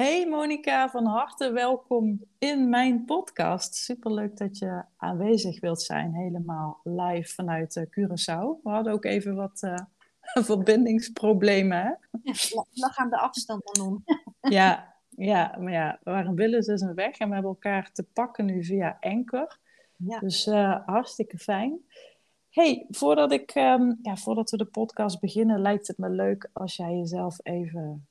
Hey Monika, van harte welkom in mijn podcast. Superleuk dat je aanwezig wilt zijn, helemaal live vanuit uh, Curaçao. We hadden ook even wat uh, verbindingsproblemen. Hè? Ja, lag aan de afstand dan om. ja, ja, maar ja, we waren willen dus een weg en we hebben elkaar te pakken nu via Anchor. Ja. Dus uh, hartstikke fijn. Hey, voordat, ik, um, ja, voordat we de podcast beginnen, lijkt het me leuk als jij jezelf even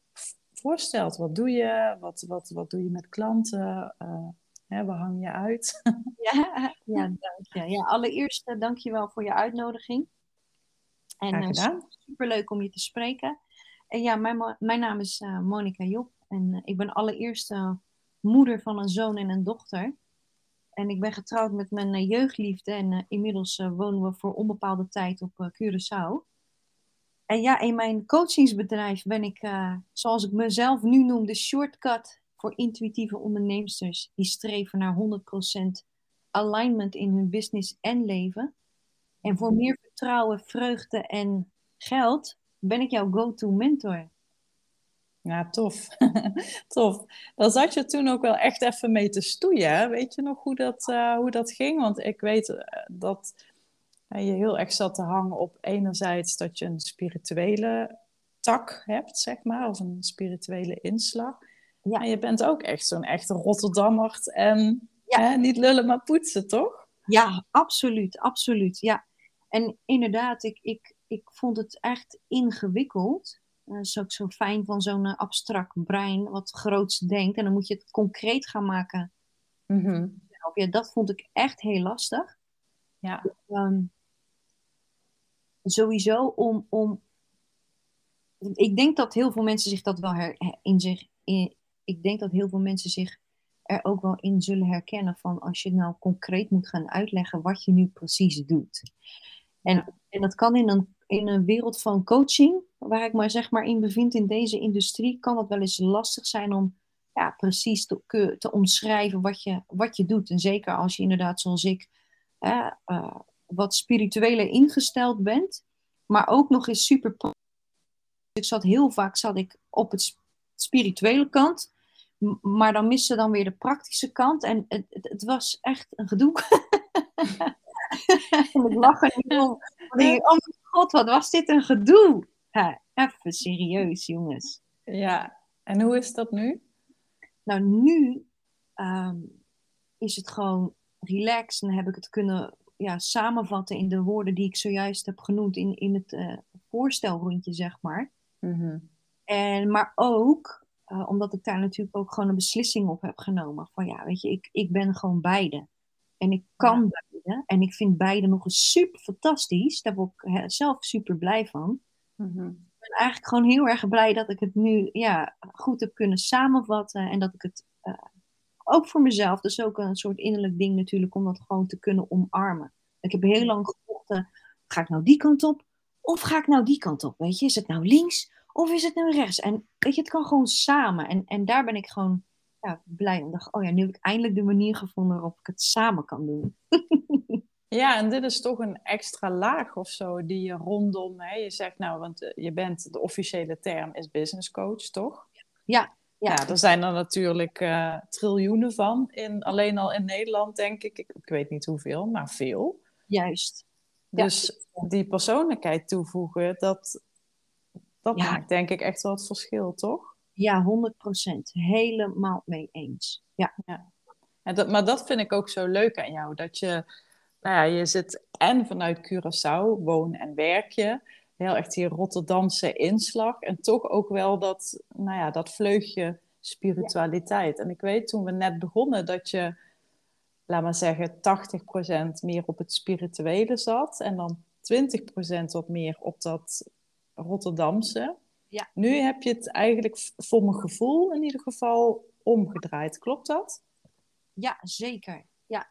voorstelt. Wat doe je? Wat, wat, wat doe je met klanten? Uh, hè, waar hang je uit? ja, ja, dank je. Ja, allereerst uh, dank je wel voor je uitnodiging. En uh, superleuk om je te spreken. En ja, mijn, mijn naam is uh, Monika Job. En ik ben allereerst moeder van een zoon en een dochter. En ik ben getrouwd met mijn jeugdliefde. En inmiddels wonen we voor onbepaalde tijd op Curaçao. En ja, in mijn coachingsbedrijf ben ik, uh, zoals ik mezelf nu noem, de shortcut voor intuïtieve onderneemsters die streven naar 100% alignment in hun business en leven. En voor meer vertrouwen, vreugde en geld ben ik jouw go-to mentor. Ja, tof. tof. Daar zat je toen ook wel echt even mee te stoeien. Weet je nog hoe dat, uh, hoe dat ging? Want ik weet eh, dat je heel erg zat te hangen op enerzijds dat je een spirituele tak hebt, zeg maar, of een spirituele inslag. Ja. Je bent ook echt zo'n echte Rotterdammer en hè, niet lullen maar poetsen, toch? Ja, absoluut, absoluut. Ja. En inderdaad, ik, ik, ik vond het echt ingewikkeld. Dat is ook zo fijn van zo'n eh, abstract brein wat groots denkt. En dan moet je het concreet gaan maken. Mm -hmm. Ja, dat vond ik echt heel lastig. Ja. Um, sowieso om, om. Ik denk dat heel veel mensen zich dat wel her, in zich. In, ik denk dat heel veel mensen zich er ook wel in zullen herkennen van als je nou concreet moet gaan uitleggen wat je nu precies doet. En, en dat kan in een, in een wereld van coaching, waar ik maar zeg maar in bevind in deze industrie, kan het wel eens lastig zijn om ja, precies te, te omschrijven wat je, wat je doet. En zeker als je inderdaad zoals ik uh, wat spiritueler ingesteld bent, maar ook nog eens super. Ik zat heel vaak zat ik op het spirituele kant, maar dan miste dan weer de praktische kant en het, het, het was echt een gedoe. en ik lag er niet om. Oh god, wat was dit een gedoe? Ja, even serieus, jongens. Ja, en hoe is dat nu? Nou, nu um, is het gewoon relaxed en heb ik het kunnen ja, samenvatten in de woorden die ik zojuist heb genoemd in, in het uh, voorstelrondje, zeg maar. Mm en, maar ook uh, omdat ik daar natuurlijk ook gewoon een beslissing op heb genomen. Van ja, weet je, ik, ik ben gewoon beide. En ik kan ja. beide. En ik vind beide nog eens super fantastisch. Daar word ik zelf super blij van. Mm -hmm. Ik ben eigenlijk gewoon heel erg blij dat ik het nu ja, goed heb kunnen samenvatten. En dat ik het uh, ook voor mezelf, dus ook een soort innerlijk ding natuurlijk, om dat gewoon te kunnen omarmen. Ik heb heel lang gevochten, ga ik nou die kant op of ga ik nou die kant op? Weet je, is het nou links of is het nou rechts? En weet je, het kan gewoon samen. En, en daar ben ik gewoon ja, blij om. Oh ja, nu heb ik eindelijk de manier gevonden waarop ik het samen kan doen. Ja, en dit is toch een extra laag of zo die je rondom, hè, je zegt nou, want eh, je bent, de officiële term is business coach, toch? Ja, ja. ja, er zijn er natuurlijk uh, triljoenen van. In, alleen al in Nederland, denk ik. ik. ik. weet niet hoeveel, maar veel. Juist. Dus ja. die persoonlijkheid toevoegen, dat, dat ja. maakt denk ik echt wel het verschil, toch? Ja, 100 procent. Helemaal mee eens. Ja. ja. En dat, maar dat vind ik ook zo leuk aan jou. Dat je, nou ja, je zit en vanuit Curaçao, woon en werk je heel echt die Rotterdamse inslag. En toch ook wel dat, nou ja, dat vleugje spiritualiteit. Ja. En ik weet toen we net begonnen dat je, laat maar zeggen, 80% meer op het spirituele zat. En dan 20% wat meer op dat Rotterdamse. Ja. Nu heb je het eigenlijk voor mijn gevoel in ieder geval omgedraaid. Klopt dat? Ja, zeker. Ja,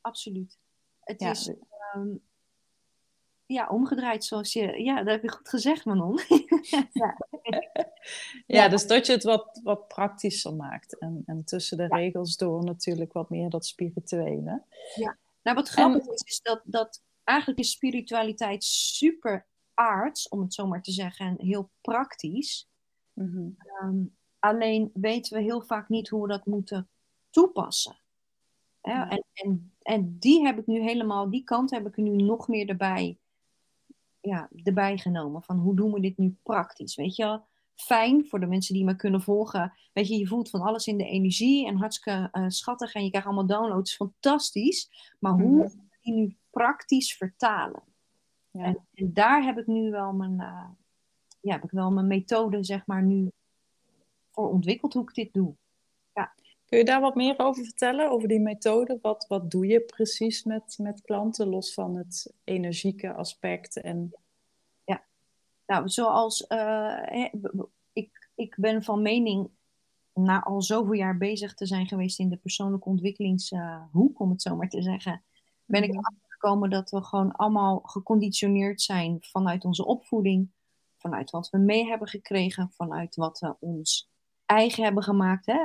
absoluut. Het ja. is... Um, ja, omgedraaid zoals je... Ja, dat heb je goed gezegd, Manon. ja. ja, dus dat je het wat, wat praktischer maakt. En, en tussen de regels door natuurlijk wat meer dat spirituele. Ja, nou wat grappig is, is dat, dat eigenlijk is spiritualiteit super aards, om het zo maar te zeggen, en heel praktisch. Mhm. Ehm, alleen weten we heel vaak niet hoe we dat moeten toepassen. En, en, en die heb ik nu helemaal, die kant heb ik nu nog meer erbij, ja, erbij genomen. Van hoe doen we dit nu praktisch? Weet je wel? Fijn voor de mensen die me kunnen volgen. Weet je, je voelt van alles in de energie en hartstikke uh, schattig en je krijgt allemaal downloads. Fantastisch. Maar hoe mm -hmm. die nu praktisch vertalen? Ja. En, en, daar heb ik nu wel mijn, uh, ja, heb ik wel mijn methode, zeg maar, nu voor ontwikkeld hoe ik dit doe. Kun je daar wat meer over vertellen, over die methode? Wat, wat doe je precies met, met klanten, los van het energieke aspect? En... Ja, nou, zoals uh, ik, ik ben van mening, na al zoveel jaar bezig te zijn geweest in de persoonlijke ontwikkelingshoek, om het zo maar te zeggen, ben ik achtergekomen dat we gewoon allemaal geconditioneerd zijn vanuit onze opvoeding, vanuit wat we mee hebben gekregen, vanuit wat we ons eigen hebben gemaakt, hè?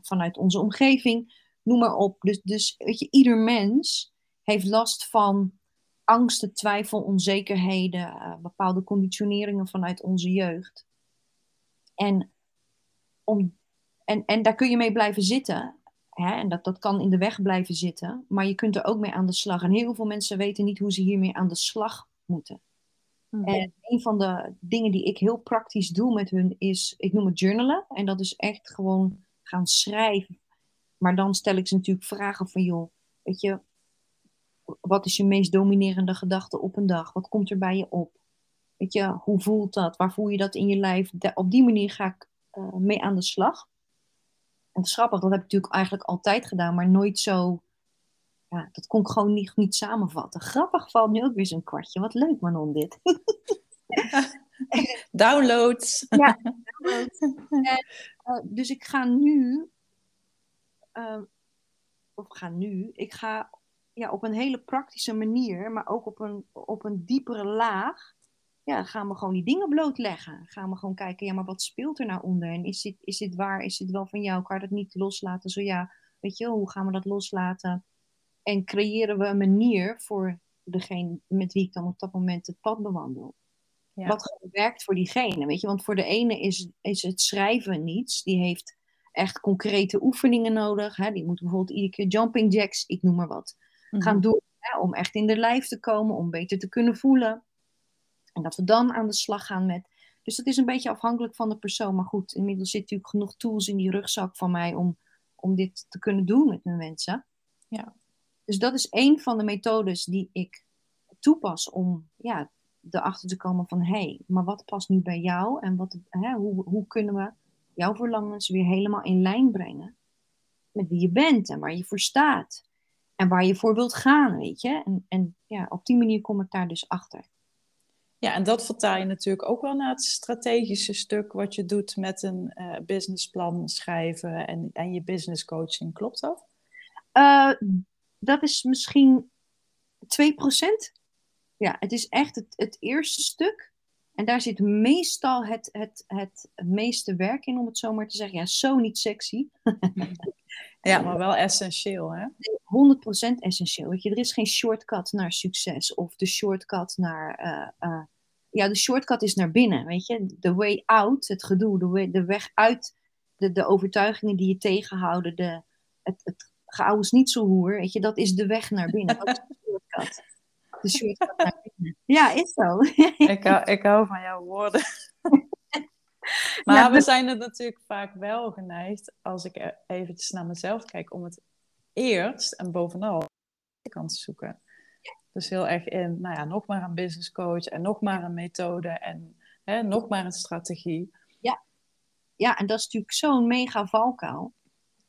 vanuit onze omgeving, noem maar op. Dus, dus weet je, ieder mens heeft last van angsten, twijfel, onzekerheden, uh, bepaalde conditioneringen vanuit onze jeugd. En, om, en, en daar kun je mee blijven zitten. Hè? En dat, dat kan in de weg blijven zitten. Maar je kunt er ook mee aan de slag. En heel veel mensen weten niet hoe ze hiermee aan de slag moeten. Mhm. En een van de dingen die ik heel praktisch doe met hun is, ik noem het journalen. En dat is echt gewoon gaan schrijven. Maar dan stel ik ze natuurlijk vragen van, joh, weet je, wat is je meest dominerende gedachte op een dag? Wat komt er bij je op? Weet je, hoe voelt dat? Waar voel je dat in je lijf? op die manier ga ik uh, mee aan de slag. En het is grappig, dat heb ik natuurlijk eigenlijk altijd gedaan, maar nooit zo. Ja, dat kon ik gewoon niet, niet samenvatten. Grappig valt nu ook weer zo'n kwartje. Wat leuk, Manon, dit. downloads. Ja, downloads. En, uh, dus ik ga nu. Uh, of ga nu. Ik ga ja, op een hele praktische manier, maar ook op een, op een diepere laag ja, gaan we gewoon die dingen blootleggen. Gaan we gewoon kijken, ja, maar wat speelt er nou onder? En is dit, is dit waar? Is dit wel van jou? Kan je dat niet loslaten? Zo ja, weet je, hoe gaan we dat loslaten? En creëren we een manier voor degene met wie ik dan op dat moment het pad bewandel. Ja. Wat werkt voor diegene, weet je? Want voor de ene is, is het schrijven niets. Die heeft echt concrete oefeningen nodig. Hè? Die moet bijvoorbeeld iedere keer jumping jacks, ik noem maar wat, mm-hmm. gaan doen. Hè? Om echt in de lijf te komen, om beter te kunnen voelen. En dat we dan aan de slag gaan met. Dus dat is een beetje afhankelijk van de persoon. Maar goed, inmiddels zit natuurlijk genoeg tools in die rugzak van mij om, om dit te kunnen doen met mijn mensen. Ja. Dus dat is een van de methodes die ik toepas om ja, erachter te komen van hé, hey, maar wat past nu bij jou en wat, hè, hoe, hoe kunnen we jouw verlangens weer helemaal in lijn brengen met wie je bent en waar je voor staat en waar je voor wilt gaan, weet je. En, en ja, op die manier kom ik daar dus achter. Ja, en dat vertaal je natuurlijk ook wel naar het strategische stuk wat je doet met een uh, businessplan schrijven en, en je business coaching. Klopt dat? Uh, dat is misschien 2%. Ja, het is echt het, het eerste stuk. En daar zit meestal het, het, het, meeste werk in, om het zo maar te zeggen. Ja, zo niet sexy. ja, maar wel essentieel, hè? 100% essentieel. Weet je, er is geen shortcut naar succes of de shortcut naar uh, uh, ja, de shortcut is naar binnen, weet je. De way out, het gedoe, de, way, de weg uit, de, de overtuigingen die je tegenhouden, de, het, het is niet zo hoer, weet je, dat is de weg naar binnen. Dat is de shortcut. De shortcut naar binnen. Ja, is zo. ik, hou, ik hou van jouw woorden. maar ja, we zijn er natuurlijk vaak wel geneigd, als ik eventjes naar mezelf kijk, om het eerst en bovenal de kant te zoeken. Dus heel erg in, nou ja, nog maar een business coach en nog maar een methode en hè, nog maar een strategie. Ja. ja, en dat is natuurlijk zo'n mega valkuil.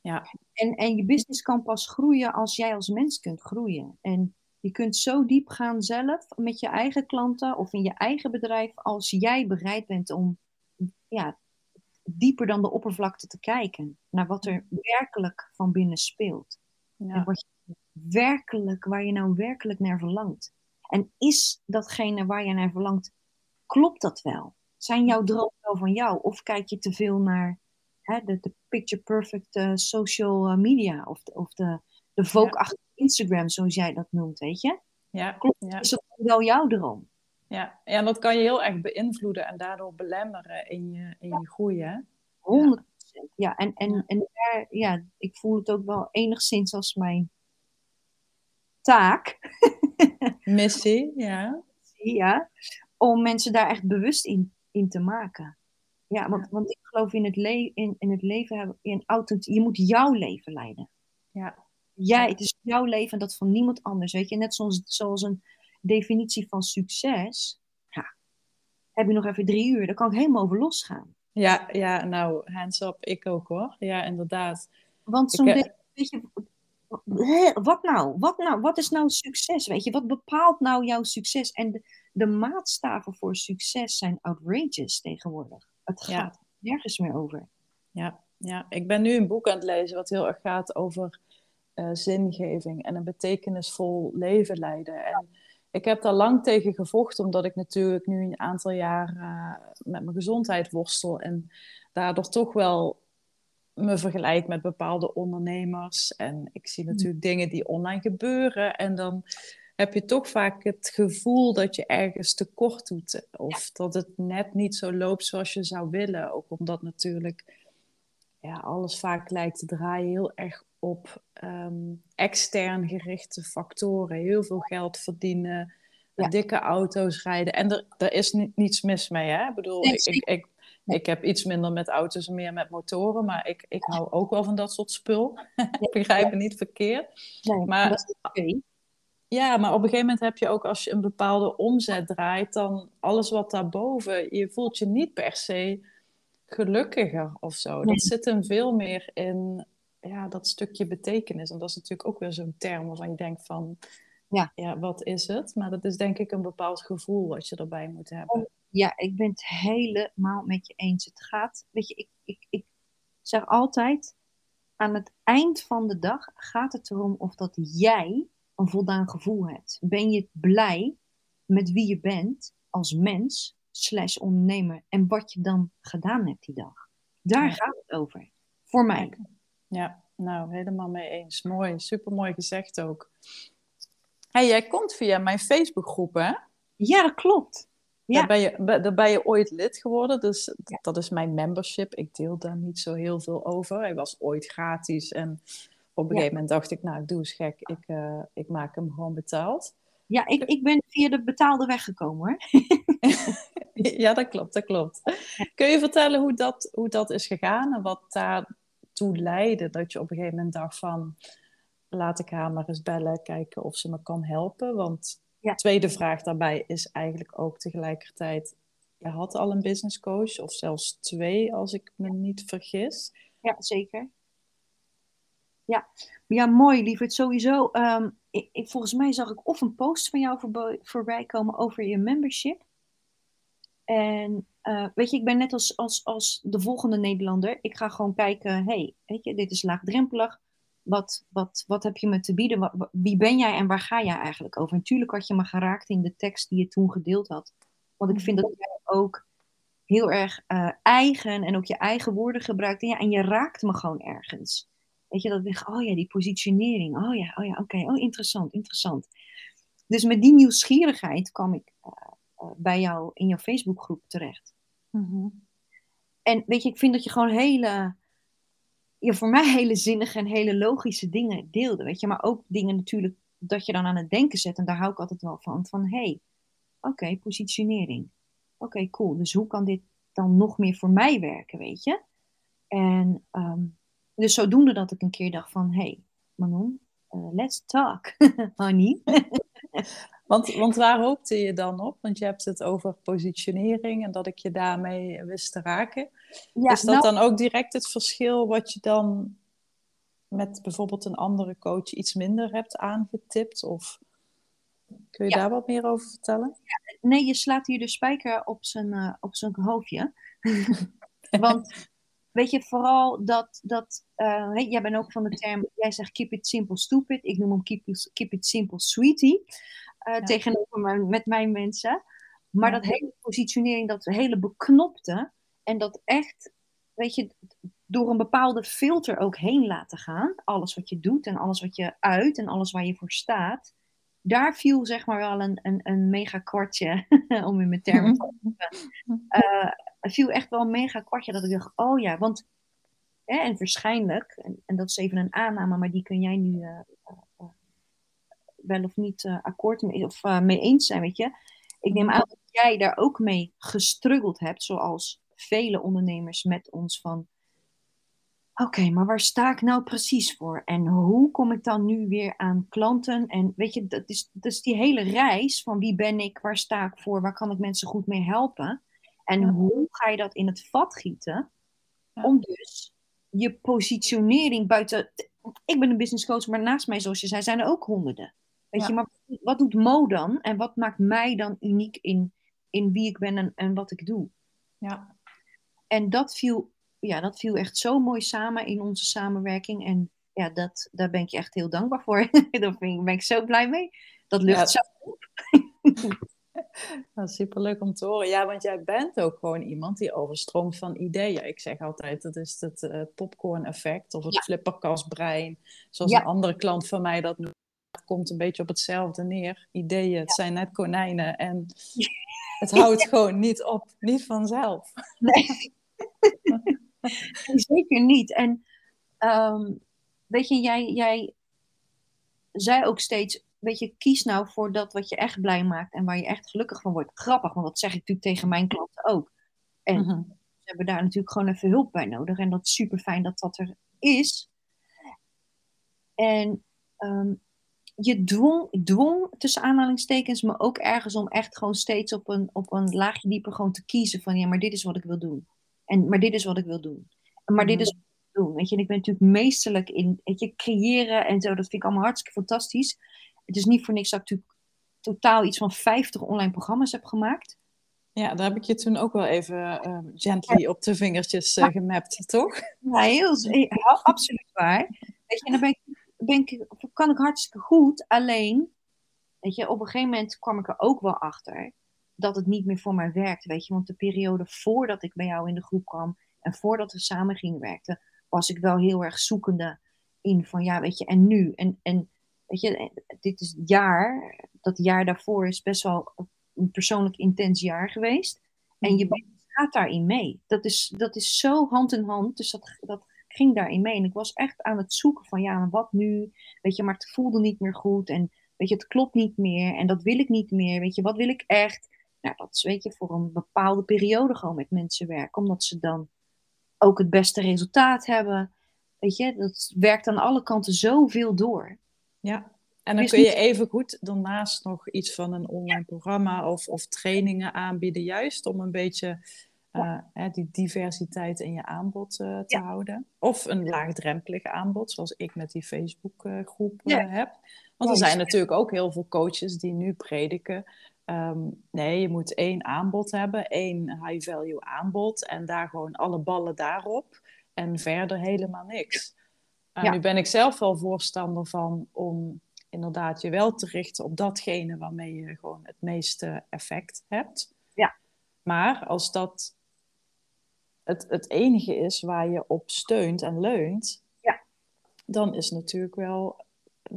Ja. En, en je business kan pas groeien als jij als mens kunt groeien. En je kunt zo diep gaan zelf met je eigen klanten of in je eigen bedrijf als jij bereid bent om ja, dieper dan de oppervlakte te kijken naar wat er werkelijk van binnen speelt. Ja. En wat je werkelijk, waar je nou werkelijk naar verlangt. En is datgene waar je naar verlangt, klopt dat wel? Zijn jouw dromen wel van jou? Of kijk je te veel naar hè, de, de picture perfect uh, social eh, media of de, of de, de vogue achter Instagram, zoals jij dat noemt, weet je? Ja, Klopt, ja. is dat wel jouw droom? Ja. ja, en dat kan je heel erg beïnvloeden en daardoor belemmeren in je, in je groei, hè? 100 Ja, en, en, en daar, ja, ik voel het ook wel enigszins als mijn taak, Missie, ja. ja, om mensen daar echt bewust in, in te maken. Ja, want, want ik geloof in het, le in, in het leven in authent je moet jouw leven leiden. Ja, Jij, het is jouw leven en dat van niemand anders. Weet je, net zoals, zoals een definitie van succes. Ja, heb je nog even drie uur, daar kan ik helemaal over losgaan. ja, ja nou, hands up, ik ook hoor. Ja, inderdaad. Want zo'n eh, weet je, wat nou? Wat nou? Wat is nou succes? Weet je, wat bepaalt nou jouw succes? En de, de maatstaven voor succes zijn outrageous tegenwoordig. Het Ja. gaat nergens meer over. Ja, ja, ik ben nu een boek aan het lezen wat heel erg gaat over eh, zingeving en een betekenisvol leven leiden. En ik heb daar lang tegen gevochten, omdat ik natuurlijk nu een aantal jaar eh, met mijn gezondheid worstel en daardoor toch wel me vergelijk met bepaalde ondernemers. En ik zie natuurlijk dingen die online gebeuren en dan heb je toch vaak het gevoel dat je ergens tekort doet. Of dat het net niet zo loopt zoals je zou willen. Ook omdat natuurlijk ja, alles vaak lijkt te draaien heel erg op ehm, extern gerichte factoren. Heel veel geld verdienen, Ja. dikke auto's rijden. En er, er is ni- niets mis mee. Hè? Ik bedoel, Nee, ik, ik, ik, ik heb iets minder met auto's en meer met motoren. Maar ik, ik hou ook wel van dat soort spul. Ik begrijp het niet verkeerd. Nee, Maar- dat is. Ja, maar op een gegeven moment heb je ook als je een bepaalde omzet draait, dan alles wat daarboven, je voelt je niet per se gelukkiger of zo. Nee. Dat zit hem veel meer in ja, dat stukje betekenis. En dat is natuurlijk ook weer zo'n term waarvan je denkt van, Ja. wat is het? Maar dat is denk ik een bepaald gevoel wat je erbij moet hebben. Ja, ik ben het helemaal met je eens. Het gaat, weet je, ik, ik, ik zeg altijd, aan het eind van de dag gaat het erom of dat jij een voldaan gevoel hebt. Ben je blij met wie je bent als mens slash ondernemer en wat je dan gedaan hebt die dag? Daar Ja. gaat het over. Voor mij. Ja, nou, helemaal mee eens. Mooi, supermooi gezegd ook. Hey, jij komt via mijn Facebookgroep, hè? Ja, dat klopt. Ja. Daar, ben je, daar ben je ooit lid geworden, dus dat is mijn membership. Ik deel daar niet zo heel veel over. Hij was ooit gratis en op een Ja. gegeven moment dacht ik, nou, ik doe eens gek, ik, eh, ik maak hem gewoon betaald. Ja, ik, ik ben via de betaalde weg gekomen hoor. ja, dat klopt, dat klopt. Kun je vertellen hoe dat, hoe dat is gegaan en wat daartoe leidde dat je op een gegeven moment dacht van, laat ik haar maar eens bellen, kijken of ze me kan helpen? Want Ja. tweede vraag daarbij is eigenlijk ook tegelijkertijd, je had al een business coach of zelfs twee als ik me niet vergis. Ja, zeker. Ja, ja mooi, lieverd. Sowieso. ehm, ik, volgens mij zag ik of een post van jou voorbij, komen over je membership. En eh, weet je, ik ben net als, als, als de volgende Nederlander. Ik ga gewoon kijken, hey, weet je, dit is laagdrempelig. Wat, wat, wat heb je me te bieden? Wie ben jij en waar ga jij eigenlijk over? Natuurlijk had je me geraakt in de tekst die je toen gedeeld had. Want ik vind dat jij ook heel erg eh, eigen en ook je eigen woorden gebruikt. En, ja, en je raakt me gewoon ergens. Weet je, dat ik denk, oh ja, die positionering. Oh ja, oh ja, oké. Oh, interessant, interessant. Dus met die nieuwsgierigheid kwam ik eh, eh, bij jou in jouw Facebookgroep terecht. En weet je, ik vind dat je gewoon hele, ja, voor mij hele zinnige en hele logische dingen deelde. Weet je, maar ook dingen natuurlijk dat je dan aan het denken zet. En daar hou ik altijd wel van. Van hé, hey, oké, positionering. Oké, cool. Dus hoe kan dit dan nog meer voor mij werken, weet je? En ehm, dus zodoende dat ik een keer dacht van, hé, hey, Manon, eh, let's talk, honey. Want, want waar hoopte je dan op? Want je hebt het over positionering en dat ik je daarmee wist te raken. Ja, is dat nou, dan ook direct het verschil wat je dan met bijvoorbeeld een andere coach iets minder hebt aangetipt? Of kun je Ja. daar wat meer over vertellen? nee, je slaat hier de spijker op zijn, eh, op zijn hoofdje. Want weet je, vooral dat, dat eh, jij bent ook van de term, jij zegt keep it simple stupid. Ik noem hem keep it, keep it simple sweetie. uh, tegenover me, met mijn mensen. Maar dat hele positionering, dat hele beknopte en dat echt, weet je, door een bepaalde filter ook heen laten gaan. Alles wat je doet en alles wat je uit en alles waar je voor staat. Daar viel zeg maar wel een, een, een mega kwartje, om in mijn termen te zeggen. Uh, viel echt wel een mega kwartje dat ik dacht, oh ja, want, hè, en waarschijnlijk, en, en, dat is even een aanname, maar die kun jij nu uh, uh, wel of niet akkoord mee, of mee eens zijn, weet je. Ik neem aan dat jij daar ook mee gestruggeld hebt, zoals vele ondernemers met ons van oké, maar waar sta ik nou precies voor? En hoe kom ik dan nu weer aan klanten? En weet je, dat is, dat is die hele reis van wie ben ik, waar sta ik voor, waar kan ik mensen goed mee helpen? En hoe ga je dat in het vat gieten? Om dus je positionering buiten. Ik ben een business coach, maar naast mij, zoals je zei, zijn er ook honderden. Weet ja. je, maar wat doet Mo dan? En wat maakt mij dan uniek in, in wie ik ben en, en wat ik doe? Ja. En dat viel ja, dat viel echt zo mooi samen in onze samenwerking. En ja, dat, daar ben ik je echt heel dankbaar voor. daar ben ik zo blij mee. Dat lucht zo op. Nou, superleuk om te horen. Ja, want jij bent ook gewoon iemand die overstroomt van ideeën. Ik zeg altijd, dat is het uh, popcorn effect of het ja. flipperkastbrein. Zoals een andere klant van mij dat noemt. Het komt een beetje op hetzelfde neer. Ideeën, het zijn net konijnen en het houdt gewoon niet op. Niet vanzelf. Nee. Zeker niet. En ehm, weet je, jij, jij zei ook steeds, weet je, kies nou voor dat wat je echt blij maakt en waar je echt gelukkig van wordt. Grappig, want dat zeg ik natuurlijk tegen mijn klanten ook. En uh ze hebben daar natuurlijk gewoon even hulp bij nodig. En dat is super fijn dat dat er is. En ehm, je dwong, dwong, tussen aanhalingstekens, me ook ergens om echt gewoon steeds op een, op een laagje dieper gewoon te kiezen van ja, maar dit is wat ik wil doen. En, maar dit is wat ik wil doen. Maar dit is wat ik wil doen. Weet je, en ik ben natuurlijk meesterlijk in weet je, creëren en zo. Dat vind ik allemaal hartstikke fantastisch. Het is niet voor niks dat ik natuurlijk totaal iets van 50 online programma's heb gemaakt. Ja, daar heb ik je toen ook wel even uh, gently op de vingertjes uh, gemapt, toch? Ja, heel, heel, absoluut waar. Weet je, en dan ben ik, ben ik, kan ik hartstikke goed. Alleen, weet je, op een gegeven moment kwam ik er ook wel achter dat het niet meer voor mij werkte, weet je. Want de periode voordat ik bij jou in de groep kwam en voordat we samen gingen werken, was ik wel heel erg zoekende in van ja, weet je, en nu? En, en weet je, dit is het jaar, dat jaar daarvoor is best wel een persoonlijk intens jaar geweest. En je mhm. gaat daarin mee. Dat is, dat is zo hand in hand, dus dat, dat ging daarin mee. En ik was echt aan het zoeken van ja, wat nu? Weet je, maar het voelde niet meer goed en weet je, het klopt niet meer en dat wil ik niet meer. Weet je, wat wil ik echt? Nou, dat is weet je, voor een bepaalde periode gewoon met mensen werken. Omdat ze dan ook het beste resultaat hebben. Weet je, dat werkt aan alle kanten zoveel door. Ja, en dan kun je even goed daarnaast nog iets van een online programma of, of trainingen aanbieden, juist om een beetje uh, hè, die diversiteit in je aanbod uh, te ja. houden. Of een laagdrempelig aanbod, zoals ik met die Facebookgroep uh, ja. heb. Want er zijn natuurlijk ook heel veel coaches die nu prediken Um, nee, je moet één aanbod hebben, één high-value aanbod en daar gewoon alle ballen daarop en verder helemaal niks. Ja. Nu ben ik zelf wel voorstander van om inderdaad je wel te richten op datgene waarmee je gewoon het meeste effect hebt. Ja. Maar als dat het, het enige is waar je op steunt en leunt, ja. dan is natuurlijk wel,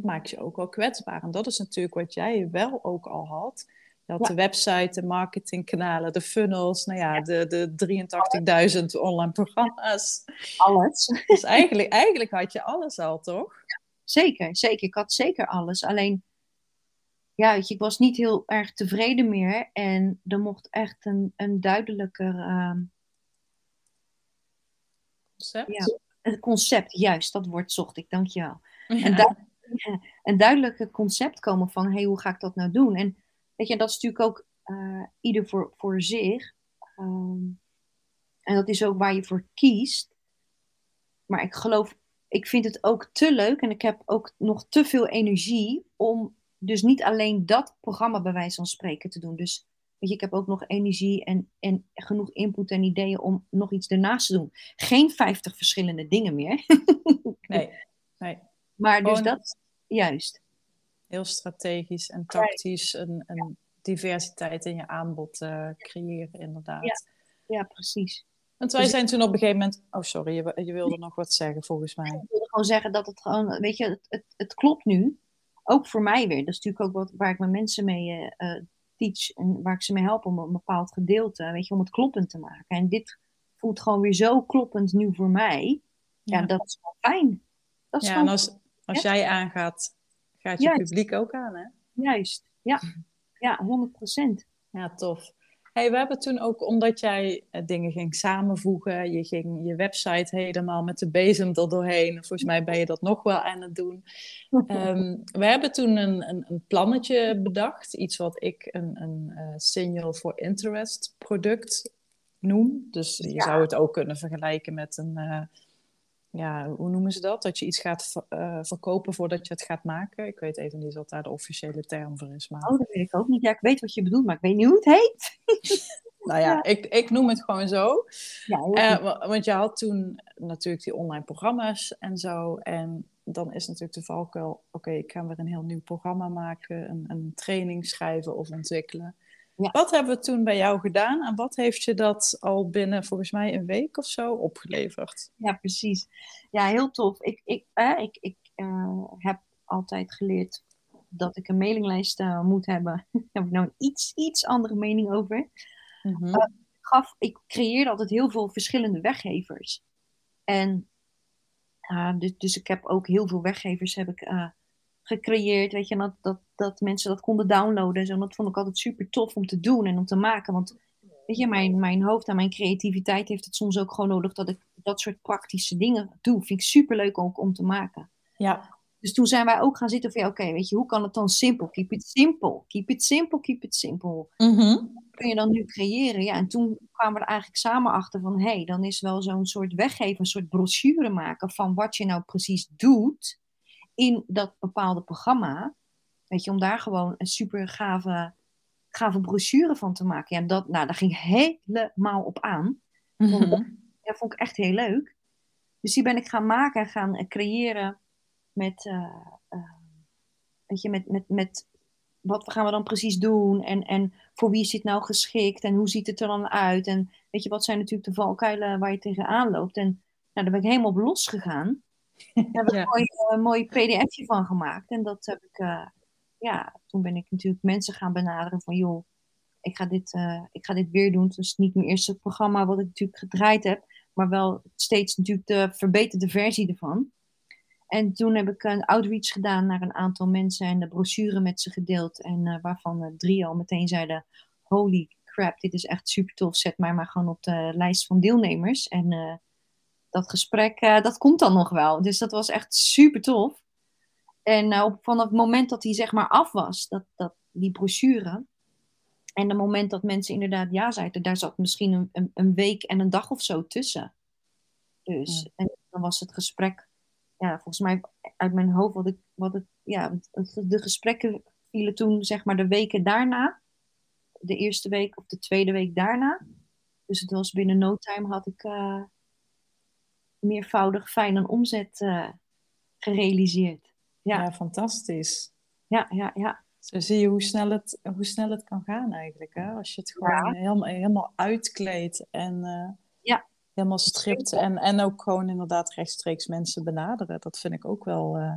maak je ook wel kwetsbaar. En dat is natuurlijk wat jij wel ook al had je had ja. de website, de marketingkanalen, de funnels, nou ja, de, de 83.000 online programma's. Alles. Dus eigenlijk, eigenlijk had je alles al, toch? Ja, zeker, zeker. Ik had zeker alles. Alleen, ja, weet je, ik was niet heel erg tevreden meer. En er mocht echt een, een duidelijker... Uh, concept? Ja, een concept, juist. Dat woord zocht ik, dankjewel. Een, du een duidelijker concept komen van, hey, hoe ga ik dat nou doen? En Weet je, dat is natuurlijk ook uh, ieder voor, voor zich. Um, en dat is ook waar je voor kiest. Maar ik geloof, ik vind het ook te leuk en ik heb ook nog te veel energie om dus niet alleen dat programma bij wijze van spreken te doen. Dus weet je, ik heb ook nog energie en, en genoeg input en ideeën om nog iets ernaast te doen. Geen 50 verschillende dingen meer. nee, nee. Maar dus dat, juist. Heel strategisch en tactisch een, een diversiteit in je aanbod uh, creëren, inderdaad. Ja, ja precies. Want wij dus zijn toen op een gegeven moment. Oh, sorry, je, je wilde nog wat zeggen volgens mij. Ik wilde gewoon zeggen dat het gewoon, weet je, het, het, het klopt nu. Ook voor mij weer. Dat is natuurlijk ook wat waar ik mijn mensen mee uh, teach en waar ik ze mee help om een bepaald gedeelte, weet je, om het kloppend te maken. En dit voelt gewoon weer zo kloppend nu voor mij. Ja, dat is wel fijn. Dat is ja, en als, als jij aangaat, gaat je publiek ook aan, hè? Juist, ja. Ja, 100%. Ja, tof. Hey, we hebben toen ook, omdat jij eh, dingen ging samenvoegen, je ging je website helemaal met de bezem er doorheen. Volgens mij ben je dat nog wel aan het doen. Um, we hebben toen een, een, een, plannetje bedacht, iets wat ik een, een uh, signal for interest product noem. Dus je zou het ook kunnen vergelijken met een, uh, ja, hoe noemen ze dat? Dat je iets gaat uh, verkopen voordat je het gaat maken. Ik weet even niet wat daar de officiële term voor is. Maar... Oh, dat weet ik ook niet. Ja, ik weet wat je bedoelt, maar ik weet niet hoe het heet. nou ja, Ik, ik noem het gewoon zo. Ja, uh, want je had toen natuurlijk die online programma's en zo. En dan is natuurlijk de valkuil, oké, ik ga weer een heel nieuw programma maken, een, een training schrijven of ontwikkelen. Ja. Wat hebben we toen bij jou gedaan en wat heeft je dat al binnen volgens mij een week of zo opgeleverd? Ja, precies. Ja, heel tof. Ik, ik, eh, ik, ik uh, heb altijd geleerd dat ik een mailinglijst uh, moet hebben. Daar heb ik nou een iets, iets andere mening over. Mm -hmm. gaf, ik creëerde altijd heel veel verschillende weggevers. En dus, dus ik heb ook heel veel weggevers heb ik, gecreëerd. Weet je, dat, dat, dat mensen dat konden downloaden. En zo. dat vond ik altijd super tof om te doen en om te maken. Want weet je, mijn, mijn hoofd en mijn creativiteit heeft het soms ook gewoon nodig dat ik dat soort praktische dingen doe. Vind ik super leuk ook om te maken. Ja. Dus toen zijn wij ook gaan zitten van ja, oké, weet je, hoe kan het dan simpel? Keep it simple. Keep it simple, keep it simple. Mm kun je dan nu creëren? Ja, en toen kwamen we er eigenlijk samen achter van hé, hey, dan is wel zo'n soort weggeven, een soort brochure maken van wat je nou precies doet in dat bepaalde programma. Weet je, om daar gewoon een super gave, gave brochure van te maken. Ja, dat, nou, daar ging helemaal op aan. Mm Dat vond ik echt heel leuk. Dus die ben ik gaan maken en gaan creëren met, uh, uh, weet je, met, met, met wat gaan we dan precies doen en, en voor wie is dit nou geschikt en hoe ziet het er dan uit en weet je, wat zijn natuurlijk de valkuilen waar je tegenaan loopt. En nou, daar ben ik helemaal op losgegaan. Daar heb ik ja. een mooi, mooi pdfje van gemaakt en dat heb ik, uh, ja, toen ben ik natuurlijk mensen gaan benaderen van joh, ik ga dit, uh, ik ga dit weer doen. Dus niet mijn eerste programma wat ik natuurlijk gedraaid heb, maar wel steeds natuurlijk de verbeterde versie ervan. En toen heb ik een outreach gedaan naar een aantal mensen en de brochure met ze gedeeld. En uh, waarvan drie al meteen zeiden: Holy crap, dit is echt super tof. Zet mij maar gewoon op de lijst van deelnemers. En dat gesprek, dat komt dan nog wel. Dus dat was echt super tof. En op, vanaf het moment dat hij zeg maar af was, dat, dat, die brochure. En het moment dat mensen inderdaad ja zeiden, daar zat misschien een, een, een week en een dag of zo tussen. Dus ja. en dan was het gesprek ja, volgens mij uit mijn hoofd wat ik, wat het, ja, de gesprekken vielen toen zeg maar de weken daarna. De eerste week of de tweede week daarna. Dus het was binnen no time had ik uh, meervoudig fijn een omzet uh, gerealiseerd. Ja. ja, fantastisch. Ja, ja, ja. Zo zie je hoe snel het, hoe snel het kan gaan eigenlijk. Hè? Als je het gewoon ja. helemaal, helemaal uitkleedt en... Uh, ja helemaal stript. En, en ook gewoon inderdaad rechtstreeks mensen benaderen. Dat vind ik ook wel uh,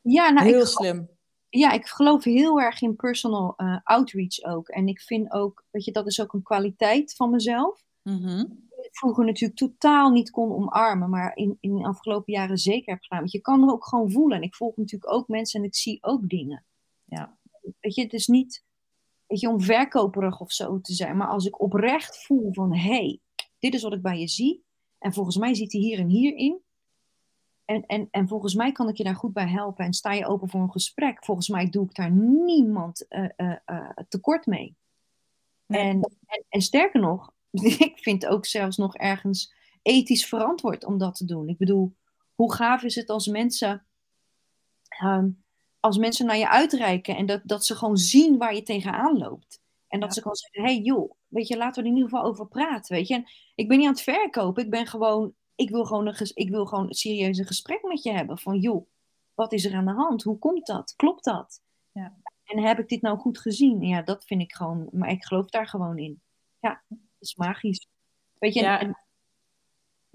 ja, nou, heel slim. Ja, ik geloof heel erg in personal uh, outreach ook. En ik vind ook, weet je, dat is ook een kwaliteit van mezelf. Mm -hmm. Ik vroeger natuurlijk totaal niet kon omarmen, maar in, in de afgelopen jaren zeker heb gedaan. Want je kan er ook gewoon voelen. En ik volg natuurlijk ook mensen en ik zie ook dingen. Ja. Weet je, het is niet weet je, om verkoperig of zo te zijn. Maar als ik oprecht voel van, hé, hey, dit is wat ik bij je zie. En volgens mij zit hij hier en hier in. En, en, en volgens mij kan ik je daar goed bij helpen. En sta je open voor een gesprek. Volgens mij doe ik daar niemand uh, uh, uh, tekort mee. Nee. En, en, en, sterker nog, ik vind ook zelfs nog ergens ethisch verantwoord om dat te doen. Ik bedoel, hoe gaaf is het als mensen, um, als mensen naar je uitreiken en dat, dat ze gewoon zien waar je tegenaan loopt. En dat ja. ze gewoon zeggen, hey joh, weet je, laten we er in ieder geval over praten, weet je. En ik ben niet aan het verkopen, ik ben gewoon, ik wil gewoon een, ik wil gewoon een serieus gesprek met je hebben. Van joh, wat is er aan de hand? Hoe komt dat? Klopt dat? Ja. En heb ik dit nou goed gezien? Ja, dat vind ik gewoon, maar ik geloof daar gewoon in. Ja, is magisch. Weet je, Ja. en-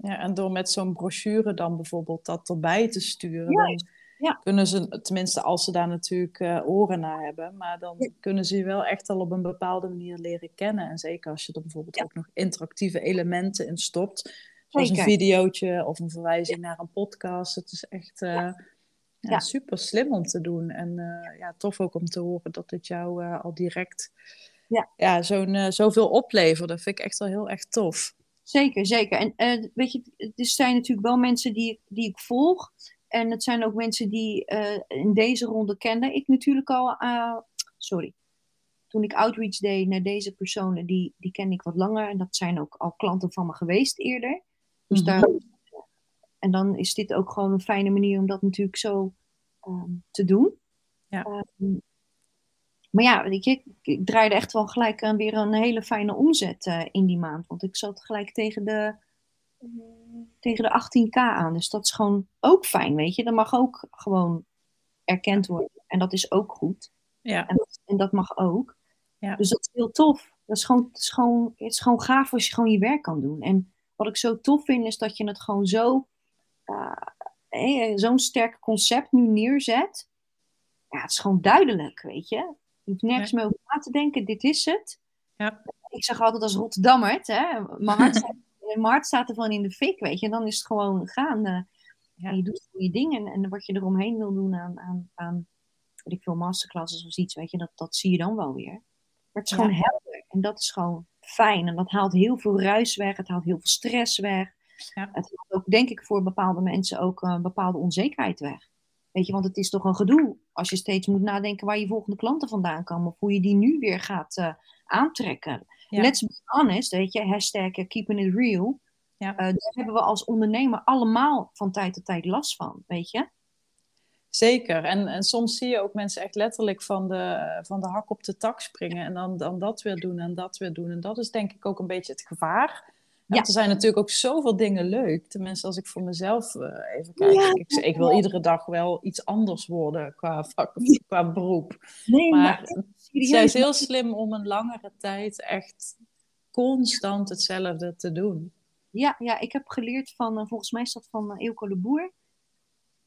Ja, en door met zo'n brochure dan bijvoorbeeld dat erbij te sturen, dan ja. kunnen ze, tenminste als ze daar natuurlijk eh, oren naar hebben, maar dan Ja. kunnen ze je wel echt al op een bepaalde manier leren kennen. En zeker als je er bijvoorbeeld ook nog interactieve elementen in stopt, zoals een videootje of een verwijzing naar een podcast. Het is echt eh, super slim om te doen. En eh, ja, tof ook om te horen dat het jou al direct Ja. Ja, zo'n, eh, zoveel oplevert. Dat vind ik echt wel heel erg tof. Zeker, zeker. En eh, weet je, er zijn natuurlijk wel mensen die, ik- die ik volg. En het zijn ook mensen die eh, in deze ronde kende ik natuurlijk al. sorry. Toen ik outreach deed naar deze personen, die, die ken ik wat langer. En dat zijn ook al klanten van me geweest eerder. Dus Mhm. daar, en dan is dit ook gewoon een fijne manier om dat natuurlijk zo ehm, te doen. Ja. Ehm, maar ja, ik, ik draaide echt wel gelijk aan weer een hele fijne omzet eh, in die maand. Want ik zat gelijk tegen de, tegen de 18k aan. Dus dat is gewoon ook fijn, weet je. Dat mag ook gewoon erkend worden. En dat is ook goed. Ja, En dat, en dat mag ook. Ja. Dus dat is heel tof. Dat is gewoon, het, is gewoon, het is gewoon gaaf als je gewoon je werk kan doen. En wat ik zo tof vind, is dat je het gewoon zo... eh, zo'n sterk concept nu neerzet. Ja, het is gewoon duidelijk, weet je. Je hoeft nergens meer over na te denken. Dit is het. Ja. Ik zeg altijd als Rotterdammer, hè. Mijn hart, staat, mijn hart staat ervan in de fik, weet je. En dan is het gewoon gaan. eh, Ja. En je doet goede dingen. En wat je eromheen wil doen aan, aan, aan weet ik veel, masterclasses of iets, weet je, dat, dat zie je dan wel weer. Maar het is Ja. gewoon helder. En dat is gewoon fijn. En dat haalt heel veel ruis weg. Het haalt heel veel stress weg. Ja. Het haalt ook, denk ik, voor bepaalde mensen ook een bepaalde onzekerheid weg. Weet je, want het is toch een gedoe als je steeds moet nadenken waar je volgende klanten vandaan komen. Of hoe je die nu weer gaat eh, aantrekken. Ja. Let's be honest, weet je, hashtag eh, keeping it real. Ja. Eh, daar hebben we als ondernemer allemaal van tijd tot tijd last van, weet je. Zeker. En, en soms zie je ook mensen echt letterlijk van de, van de hak op de tak springen en dan, dan dat weer doen en dat weer doen. En dat is denk ik ook een beetje het gevaar. Ja. Want er zijn natuurlijk ook zoveel dingen leuk. Tenminste, als ik voor mezelf eh, even kijk. Ja. Ik, ik wil iedere dag wel iets anders worden qua vak, qua beroep. Nee, Maar serieus, zij is heel slim om een langere tijd echt constant hetzelfde te doen. Ja, ja, ik heb geleerd van, eh, volgens mij is dat van uh, Eelco de Boer.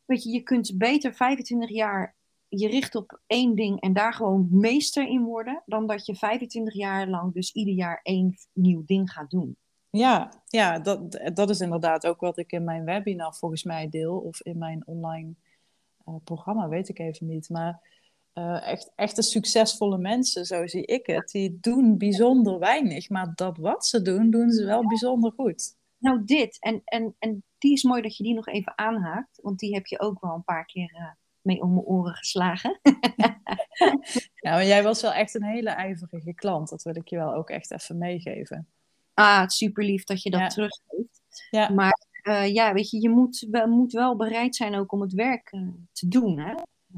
Weet je, je kunt beter 25 jaar je richten op één ding en daar gewoon meester in worden, dan dat je 25 jaar lang dus ieder jaar één nieuw ding gaat doen. Ja, ja dat, dat is inderdaad ook wat ik in mijn webinar volgens mij deel. Of in mijn online eh, programma, weet ik even niet. Maar eh, echt, echte succesvolle mensen, zo zie ik het, die doen bijzonder weinig. Maar dat wat ze doen, doen ze wel bijzonder goed. Nou, dit. En, en, en die is mooi dat je die nog even aanhaakt, want die heb je ook wel een paar keer eh, mee om mijn oren geslagen. Ja, maar jij was wel echt een hele ijverige klant. Dat wil ik je wel ook echt even meegeven. Ah, super lief dat je dat Ja. teruggeeft. Ja. Maar eh, ja, weet je, je moet wel, moet wel bereid zijn ook om het werk eh, te doen. Hè?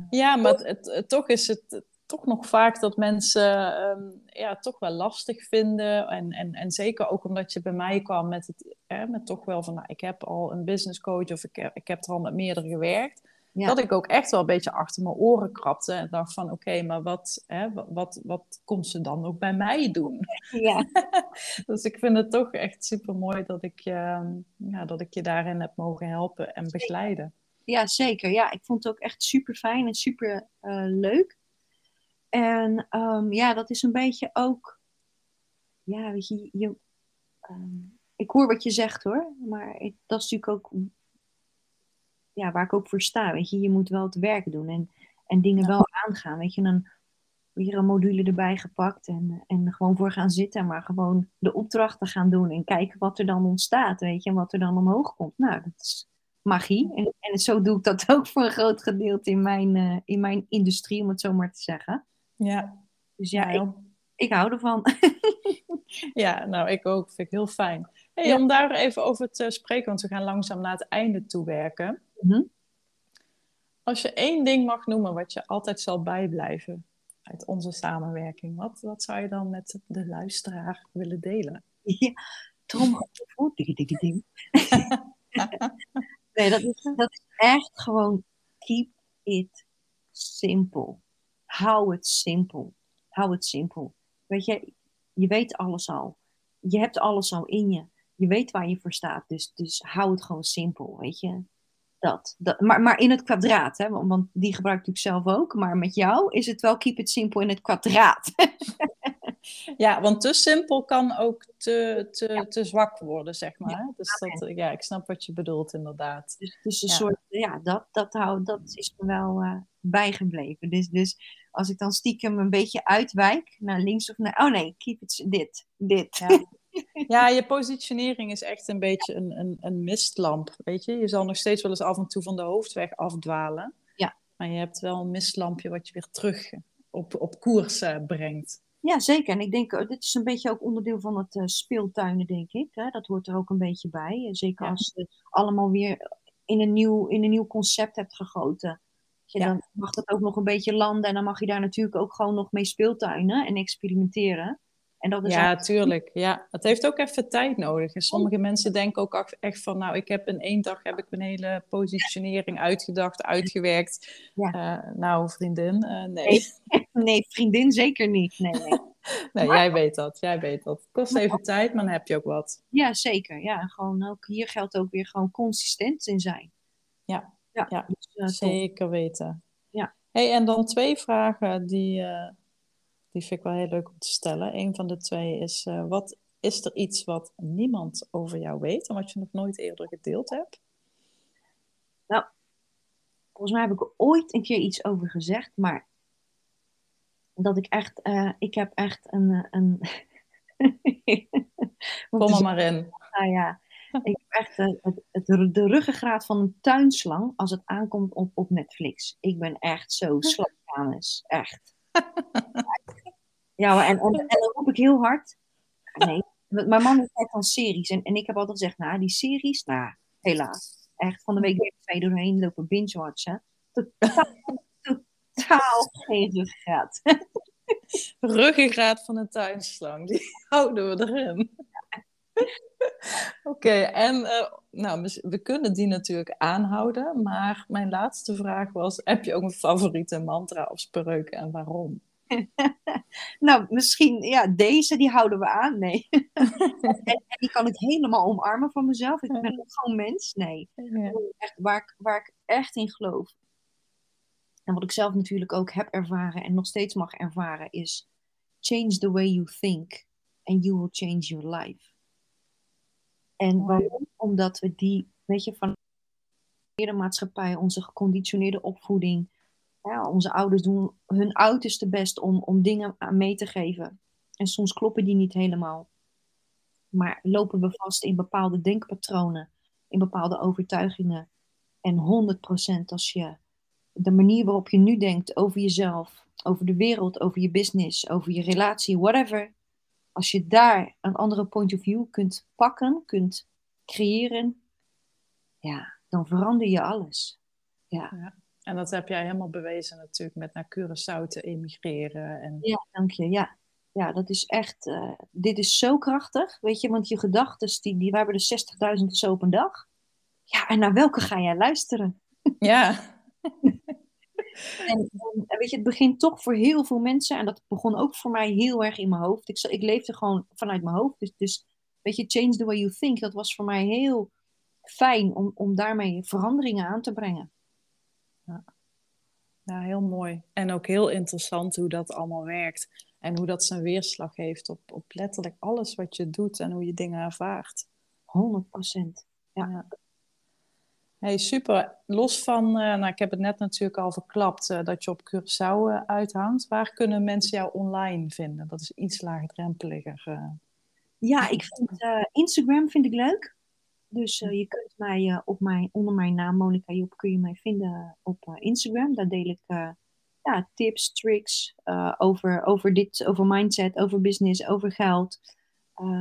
Ja, maar het, het- het- toch is het toch nog vaak dat mensen ehm, ja, toch wel lastig vinden. En, en, en zeker ook omdat je bij mij kwam met, het, hè, met toch wel van, nou, ik heb al een business coach of ik heb, ik heb er al met meerdere gewerkt. Ja. Dat ik ook echt wel een beetje achter mijn oren krapte en dacht van, oké, maar wat, hè, wat, wat, komt ze dan ook bij mij doen? Ja. Dus ik vind het toch echt super mooi dat ik, je, ja, dat ik je daarin heb mogen helpen en begeleiden. Ja, zeker. Ja, ik vond het ook echt super fijn en super eh, leuk. En ehm, ja, dat is een beetje ook. Ja, weet je, je ehm, ik hoor wat je zegt hoor, maar ik, dat is natuurlijk ook. Ja, waar ik ook voor sta. Weet je, je moet wel het werk doen en, en dingen wel aangaan. Weet je, dan weer een module erbij gepakt en, en gewoon voor gaan zitten, maar gewoon de opdrachten gaan doen en kijken wat er dan ontstaat, weet je, en wat er dan omhoog komt. Nou, dat is magie. En, en zo doe ik dat ook voor een groot gedeelte in mijn, eh, in mijn industrie, om het zo maar te zeggen. Ja, Dus ja, ik, hou ervan. Ja, nou, ik ook. Vind ik heel fijn. Hey, Ja. Om daar even over te spreken, want we gaan langzaam naar het einde toe werken. Mhm. Als je één ding mag noemen wat je altijd zal bijblijven uit onze samenwerking, wat, wat zou je dan met de luisteraar willen delen? Ja, ding. Nee, dat is, dat is echt gewoon keep it simple. hou het simpel. Hou het simpel. Weet je, je weet alles al. Je hebt alles al in je. Je weet waar je voor staat. Dus, dus hou het gewoon simpel, weet je. Dat, dat, maar, maar in het kwadraat, hè? Want, die gebruik ik zelf ook. Maar met jou is het wel keep it simpel in het kwadraat. Ja, want te simpel kan ook te, te, te zwak worden, zeg maar. Ja. Dus dat, ja, ik snap wat je bedoelt, inderdaad. Dus, dus een soort, ja, dat, dat, hou, dat is me wel uh, bijgebleven. Dus, dus als ik dan stiekem een beetje uitwijk, naar links of naar... Oh nee, keep it dit, dit. Ja. Ja, je positionering is echt een beetje een, een, een mistlamp, weet je. Je zal nog steeds wel eens af en toe van de hoofdweg afdwalen. Ja. Maar je hebt wel een mistlampje wat je weer terug op, op koers uh, brengt. Ja, zeker. En ik denk, oh, dit is een beetje ook onderdeel van het uh, speeltuinen, denk ik. Hè? Dat hoort er ook een beetje bij. Zeker ja. als je allemaal weer in een, nieuw, in een nieuw concept hebt gegoten. Ja. Dan mag dat ook nog een beetje landen. En dan mag je daar natuurlijk ook gewoon nog mee speeltuinen en experimenteren. En dat is ja, tuurlijk. Ja, het heeft ook even tijd nodig. En sommige mensen denken ook echt van, nou, ik heb in één dag heb ik mijn hele positionering uitgedacht, uitgewerkt. Ja. Uh, nou, vriendin, uh, nee. nee. nee. vriendin zeker niet. Nee, nee. nee maar... jij weet dat, jij weet dat. Het kost even tijd, maar dan heb je ook wat. Ja, zeker. Ja, gewoon ook hier geldt ook weer gewoon consistent in zijn. Ja, ja, ja uh, zeker weten. Ja. Hey, en dan twee vragen die die vind ik wel heel leuk om te stellen. Een van de twee is, uh, wat is er iets wat niemand over jou weet en wat je nog nooit eerder gedeeld hebt? Nou, volgens mij heb ik er ooit een keer iets over gezegd, maar dat ik echt, uh, ik heb echt een... een Kom er maar in. Nou ja, ik heb echt het, het, de ruggengraat van een tuinslang als het aankomt op, op Netflix. Ik ben echt zo slap, Echt. Ja, en, en, en, dan roep ik heel hard. Nee, mijn man kijkt van series. En, en ik heb altijd gezegd, nou, die series, nou, helaas. Echt, van de week weer twee doorheen lopen binge-watchen. Totaal, totaal geen ruggengraat. Ruggengraat van een tuinslang, die houden we erin. Oké, okay, en uh, nou, we kunnen die natuurlijk aanhouden, maar mijn laatste vraag was: heb je ook een favoriete mantra of spreuk en waarom? nou, misschien, ja, deze, die houden we aan. Nee. en, die kan ik helemaal omarmen van mezelf. Ik ben ook gewoon mens. Nee. Ja. Echt, waar, ik, waar ik echt in geloof. En wat ik zelf natuurlijk ook heb ervaren en nog steeds mag ervaren, is change the way you think and you will change your life. En waarom? Omdat we die, weet je, van de maatschappij, onze geconditioneerde opvoeding, ja, onze ouders doen hun uiterste best om, om dingen aan mee te geven. En soms kloppen die niet helemaal. Maar lopen we vast in bepaalde denkpatronen, in bepaalde overtuigingen. En 100% als je de manier waarop je nu denkt over jezelf, over de wereld, over je business, over je relatie, whatever. Als je daar een andere point of view kunt pakken, kunt creëren, ja, dan verander je alles. Ja. ja. En dat heb jij helemaal bewezen natuurlijk met naar Curaçao te emigreren. En... Ja, dank je. Ja, ja dat is echt... Uh, dit is zo krachtig, weet je. Want je gedachten, die, die, we hebben er 60.000 zo op een dag. Ja, en naar welke ga jij luisteren? Ja. en, en, weet je, het begint toch voor heel veel mensen. En dat begon ook voor mij heel erg in mijn hoofd. Ik, ik leefde gewoon vanuit mijn hoofd. Dus, dus weet je, change the way you think. Dat was voor mij heel fijn om, om daarmee veranderingen aan te brengen. Ja. ja, heel mooi. En ook heel interessant hoe dat allemaal werkt. En hoe dat zijn weerslag heeft op, op letterlijk alles wat je doet en hoe je dingen ervaart. 100 procent. Ja. ja. Hey, super. Los van, uh, nou, ik heb het net natuurlijk al verklapt, uh, dat je op Curaçao uh, uithangt. Waar kunnen mensen jou online vinden? Dat is iets laagdrempeliger. Ja, ik vind Instagram vind ik leuk. Dus je kunt mij op mijn, onder mijn naam, Monica Job, kun je mij vinden op Instagram. Daar deel ik ja, tips, tricks over, over dit, over mindset, over business, over geld.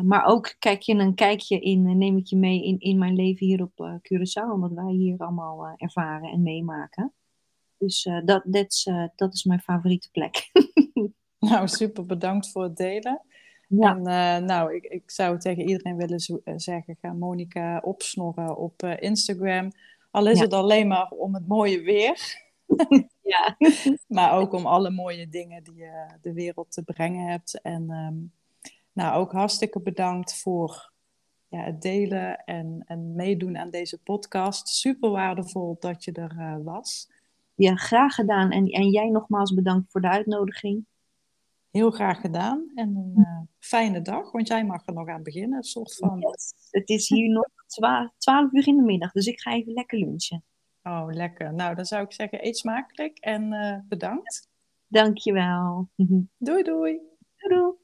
Maar ook kijk je een kijkje in, neem ik je mee in, in mijn leven hier op Curaçao, omdat wij hier allemaal ervaren en meemaken. Dus dat, dat is mijn favoriete plek. nou, super bedankt voor het delen. Ja. En uh, nou, ik, ik zou tegen iedereen willen eh, zeggen, ga Monica opsnorren op uh, Instagram. Al is Ja. het alleen maar om het mooie weer. Ja. maar ook om alle mooie dingen die je de wereld te brengen hebt. En ehm, nou, ook hartstikke bedankt voor ja, het delen en, en meedoen aan deze podcast. Super waardevol dat je er uh, was. Ja, graag gedaan. En, en jij nogmaals bedankt voor de uitnodiging. Heel graag gedaan. En een uh, fijne dag, want jij mag er nog aan beginnen. Een soort van... Yes. Het is hier nog 12 uur in de middag, dus ik ga even lekker lunchen. Oh, lekker. Nou, dan zou ik zeggen, eet smakelijk en uh, bedankt. Dankjewel. Doei, doei. Doei, doei.